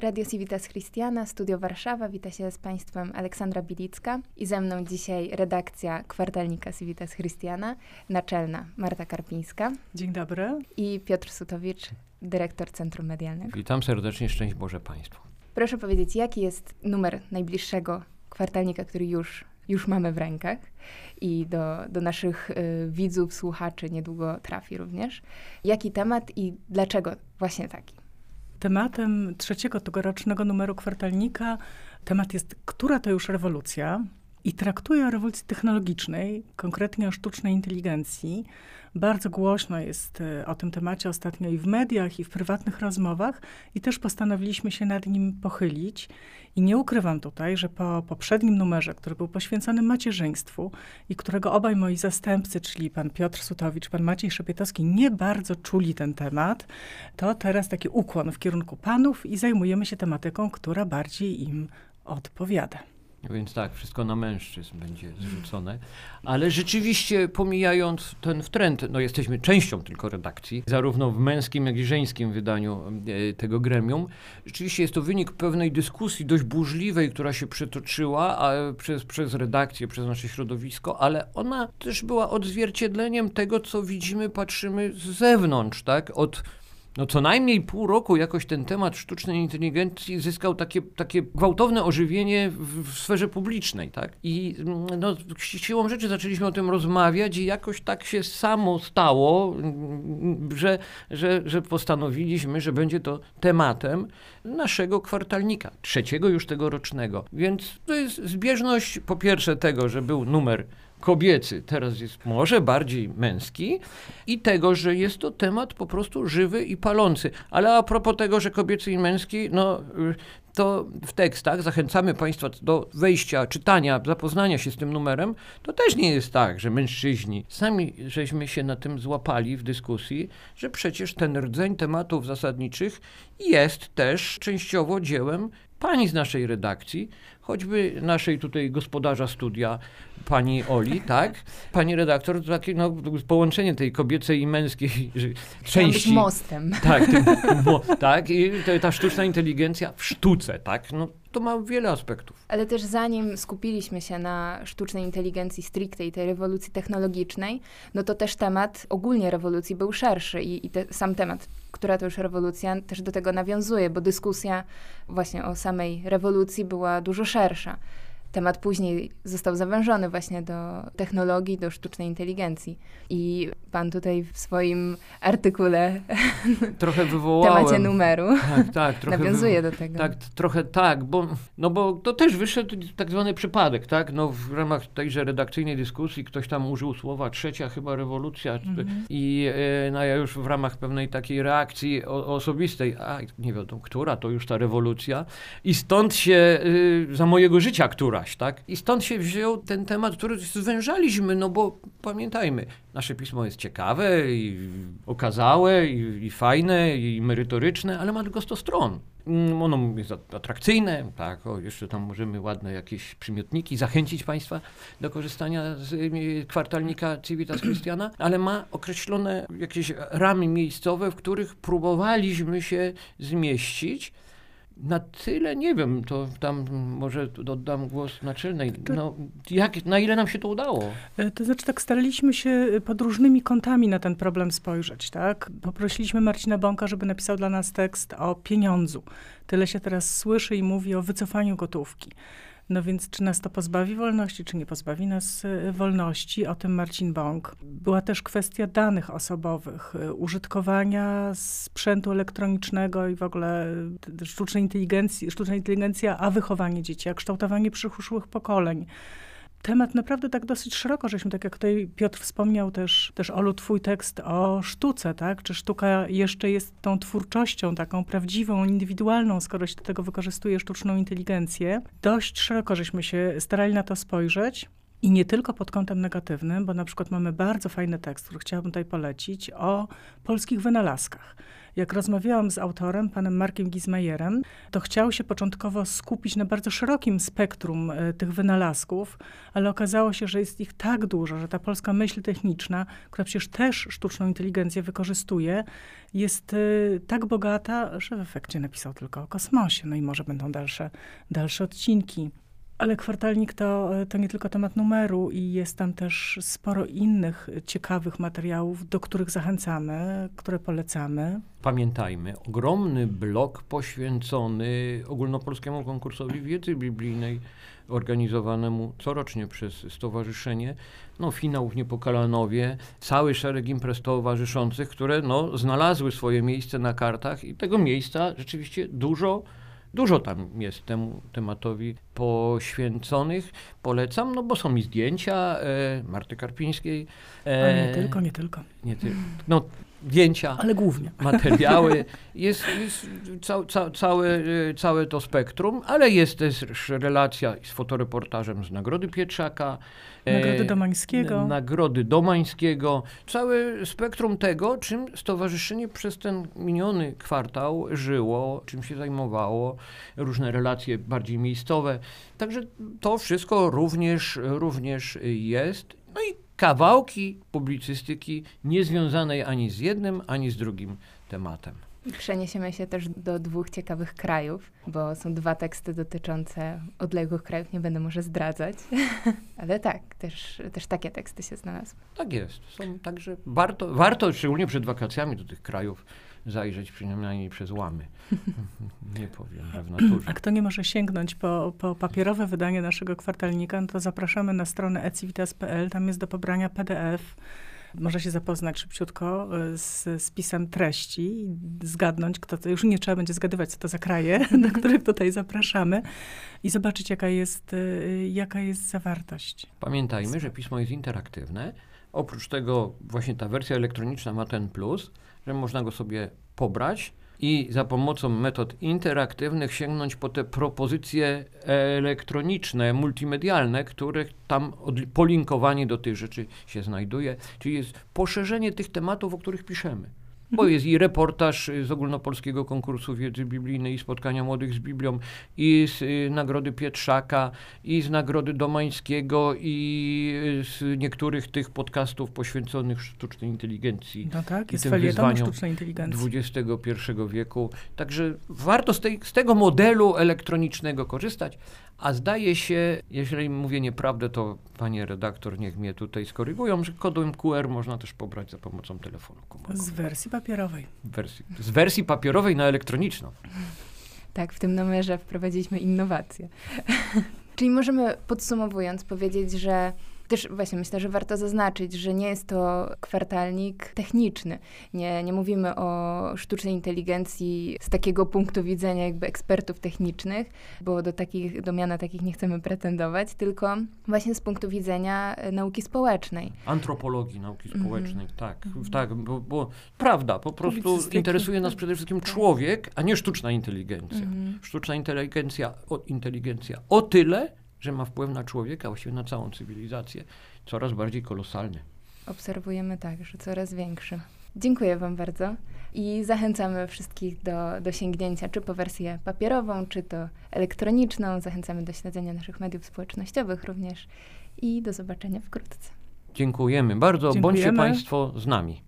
Radio Civitas Christiana, Studio Warszawa. Wita się z Państwem Aleksandra Bilicka i ze mną dzisiaj redakcja kwartalnika Civitas Christiana, naczelna Marta Karpińska. Dzień dobry. I Piotr Sutowicz, dyrektor Centrum Medialnego. Witam serdecznie, szczęść Boże Państwu. Proszę powiedzieć, jaki jest numer najbliższego kwartalnika, który już, już mamy w rękach i do, do naszych y, widzów, słuchaczy niedługo trafi również. Jaki temat i dlaczego właśnie taki? Tematem trzeciego tegorocznego numeru kwartalnika temat jest, która to już rewolucja? I traktuje o rewolucji technologicznej, konkretnie o sztucznej inteligencji. Bardzo głośno jest e, o tym temacie ostatnio i w mediach, i w prywatnych rozmowach, i też postanowiliśmy się nad nim pochylić. I nie ukrywam tutaj, że po poprzednim numerze, który był poświęcony macierzyństwu i którego obaj moi zastępcy, czyli pan Piotr Sutowicz, pan Maciej Szepietowski, nie bardzo czuli ten temat, to teraz taki ukłon w kierunku panów i zajmujemy się tematyką, która bardziej im odpowiada. Więc tak, wszystko na mężczyzn będzie zrzucone. Ale rzeczywiście, pomijając ten trend, no jesteśmy częścią tylko redakcji, zarówno w męskim, jak i żeńskim wydaniu e, tego gremium. Rzeczywiście jest to wynik pewnej dyskusji dość burzliwej, która się przetoczyła przez, przez redakcję, przez nasze środowisko, ale ona też była odzwierciedleniem tego, co widzimy, patrzymy z zewnątrz, tak? Od no co najmniej pół roku jakoś ten temat sztucznej inteligencji zyskał takie, takie gwałtowne ożywienie w, w sferze publicznej, tak? I mm, no, siłą rzeczy zaczęliśmy o tym rozmawiać i jakoś tak się samo stało, mm, że, że, że postanowiliśmy, że będzie to tematem naszego kwartalnika, trzeciego już tegorocznego. Więc to jest zbieżność po pierwsze tego, że był numer kobiecy, teraz jest może bardziej męski i tego, że jest to temat po prostu żywy i palący. Ale a propos tego, że kobiecy i męski, no to w tekstach zachęcamy Państwa do wejścia, czytania, zapoznania się z tym numerem. To też nie jest tak, że mężczyźni sami żeśmy się na tym złapali w dyskusji, że przecież ten rdzeń tematów zasadniczych jest też częściowo dziełem pani z naszej redakcji, choćby naszej tutaj gospodarza studia, pani Oli, tak? Pani redaktor, takie no, połączenie tej kobiecej i męskiej części. Być mostem. Tak, tym, mo, tak, i ta sztuczna inteligencja w sztuce, tak? No, to ma wiele aspektów. Ale też zanim skupiliśmy się na sztucznej inteligencji stricte i tej rewolucji technologicznej, no to też temat ogólnie rewolucji był szerszy i, i te, sam temat, która to już rewolucja, też do tego nawiązuje, bo dyskusja właśnie o samej rewolucji była dużo szersza temat później został zawężony właśnie do technologii, do sztucznej inteligencji. I pan tutaj w swoim artykule trochę wywołałem. temacie numeru tak, tak, trochę nawiązuje do tego. Tak, trochę tak, bo, no bo to też wyszedł tak zwany przypadek, tak? No w ramach tejże redakcyjnej dyskusji ktoś tam użył słowa trzecia chyba rewolucja mhm. i e, no ja już w ramach pewnej takiej reakcji o, osobistej, a nie wiadomo, która to już ta rewolucja i stąd się y, za mojego życia, która któraś, tak? I stąd się wziął ten temat, który zwężaliśmy, no bo pamiętajmy, nasze pismo jest ciekawe i okazałe i, i fajne i merytoryczne, ale ma tylko 100 stron. Ono jest atrakcyjne, tak, o, jeszcze tam możemy ładne jakieś przymiotniki zachęcić Państwa do korzystania z y, kwartalnika Civitas Christiana, ale ma określone jakieś ramy miejscowe, w których próbowaliśmy się zmieścić na tyle nie wiem, to tam może oddam głos naczelnej. No, jak, na ile nam się to udało? E, to znaczy tak staraliśmy się pod różnymi kątami na ten problem spojrzeć, tak? Poprosiliśmy Marcina Bąka, żeby napisał dla nas tekst o pieniądzu. Tyle się teraz słyszy i mówi o wycofaniu gotówki. No więc czy nas to pozbawi wolności, czy nie pozbawi nas e, wolności? O tym Marcin Bąk. Była też kwestia danych osobowych, e, użytkowania sprzętu elektronicznego i w ogóle e, sztucznej inteligencji, sztuczna inteligencja, a wychowanie dzieci, a kształtowanie przyszłych pokoleń temat naprawdę tak dosyć szeroko, żeśmy, tak jak tutaj Piotr wspomniał też, też Olu, twój tekst o sztuce, tak? Czy sztuka jeszcze jest tą twórczością taką prawdziwą, indywidualną, skoro się do tego wykorzystuje sztuczną inteligencję. Dość szeroko żeśmy się starali na to spojrzeć. I nie tylko pod kątem negatywnym, bo na przykład mamy bardzo fajny tekst, który chciałabym tutaj polecić, o polskich wynalazkach Jak rozmawiałam z autorem, panem Markiem Gizmajerem, to chciał się początkowo skupić na bardzo szerokim spektrum e, tych wynalazków, ale okazało się, że jest ich tak dużo, że ta polska myśl techniczna, która przecież też sztuczną inteligencję wykorzystuje, jest e, tak bogata, że w efekcie napisał tylko o kosmosie. No i może będą dalsze, dalsze odcinki. Ale kwartalnik to, to nie tylko temat numeru i jest tam też sporo innych ciekawych materiałów, do których zachęcamy, które polecamy. Pamiętajmy, ogromny blok poświęcony ogólnopolskiemu konkursowi wiedzy biblijnej organizowanemu corocznie przez stowarzyszenie. No, finał w Niepokalanowie, cały szereg imprez towarzyszących, które no, znalazły swoje miejsce na kartach i tego miejsca rzeczywiście dużo Dużo tam jest temu tematowi poświęconych. Polecam, no bo są mi zdjęcia e, Marty Karpińskiej. E, nie tylko, nie tylko. Nie ty, no, zdjęcia, ale głównie materiały. Jest, jest ca, ca, całe, e, całe to spektrum, ale jest też relacja z fotoreportażem z Nagrody Pietrzaka. Nagrody Domańskiego. Nagrody Domańskiego. Całe spektrum tego, czym stowarzyszenie przez ten miniony kwartał żyło, czym się zajmowało, różne relacje bardziej miejscowe. Także to wszystko również, również jest. No i kawałki publicystyki niezwiązanej ani z jednym, ani z drugim tematem. Przeniesiemy się też do dwóch ciekawych krajów, bo są dwa teksty dotyczące odległych krajów, nie będę może zdradzać, ale tak, też, też takie teksty się znalazły. Tak jest. Są, także warto, warto, szczególnie przed wakacjami do tych krajów zajrzeć przynajmniej przez łamy. nie powiem, że w naturze. A kto nie może sięgnąć po, po papierowe wydanie naszego kwartalnika, no to zapraszamy na stronę ecivitas.pl, tam jest do pobrania PDF może się zapoznać szybciutko e, z spisem treści i zgadnąć, kto to, już nie trzeba będzie zgadywać, co to za kraje, do których tutaj zapraszamy i zobaczyć, jaka jest, e, jaka jest zawartość. Pamiętajmy, że pismo jest interaktywne. Oprócz tego właśnie ta wersja elektroniczna ma ten plus, że można go sobie pobrać, i za pomocą metod interaktywnych sięgnąć po te propozycje elektroniczne, multimedialne, których tam polinkowanie do tych rzeczy się znajduje, czyli jest poszerzenie tych tematów, o których piszemy. Bo jest i reportaż z ogólnopolskiego konkursu wiedzy biblijnej, i spotkania młodych z Biblią, i z y, nagrody Pietrzaka, i z nagrody Domańskiego, i z niektórych tych podcastów poświęconych sztucznej inteligencji. No tak, jest felieton sztucznej inteligencji. XXI wieku. Także warto z, tej, z tego modelu elektronicznego korzystać, a zdaje się, jeżeli mówię nieprawdę, to panie redaktor niech mnie tutaj skorygują, że kodem QR można też pobrać za pomocą telefonu komórkowego. Z wersji papierowej. Wersji, z wersji papierowej na elektroniczną. Tak, w tym numerze wprowadziliśmy innowacje. Czyli możemy podsumowując powiedzieć, że też właśnie myślę, że warto zaznaczyć, że nie jest to kwartalnik techniczny. Nie, nie mówimy o sztucznej inteligencji z takiego punktu widzenia jakby ekspertów technicznych, bo do takich, do miana takich nie chcemy pretendować, tylko właśnie z punktu widzenia e, nauki społecznej. Antropologii nauki mhm. społecznej, mm. tak. Mm. tak bo, bo, prawda, po prostu interesuje nas przede wszystkim tak. człowiek, a nie sztuczna inteligencja. Mm. Sztuczna inteligencja o, inteligencja o tyle, że ma wpływ na człowieka, właściwie na całą cywilizację, coraz bardziej kolosalny. Obserwujemy tak, że coraz większy. Dziękuję Wam bardzo i zachęcamy wszystkich do, do sięgnięcia czy po wersję papierową, czy to elektroniczną. Zachęcamy do śledzenia naszych mediów społecznościowych również i do zobaczenia wkrótce. Dziękujemy bardzo. Dziękujemy. Bądźcie Państwo z nami.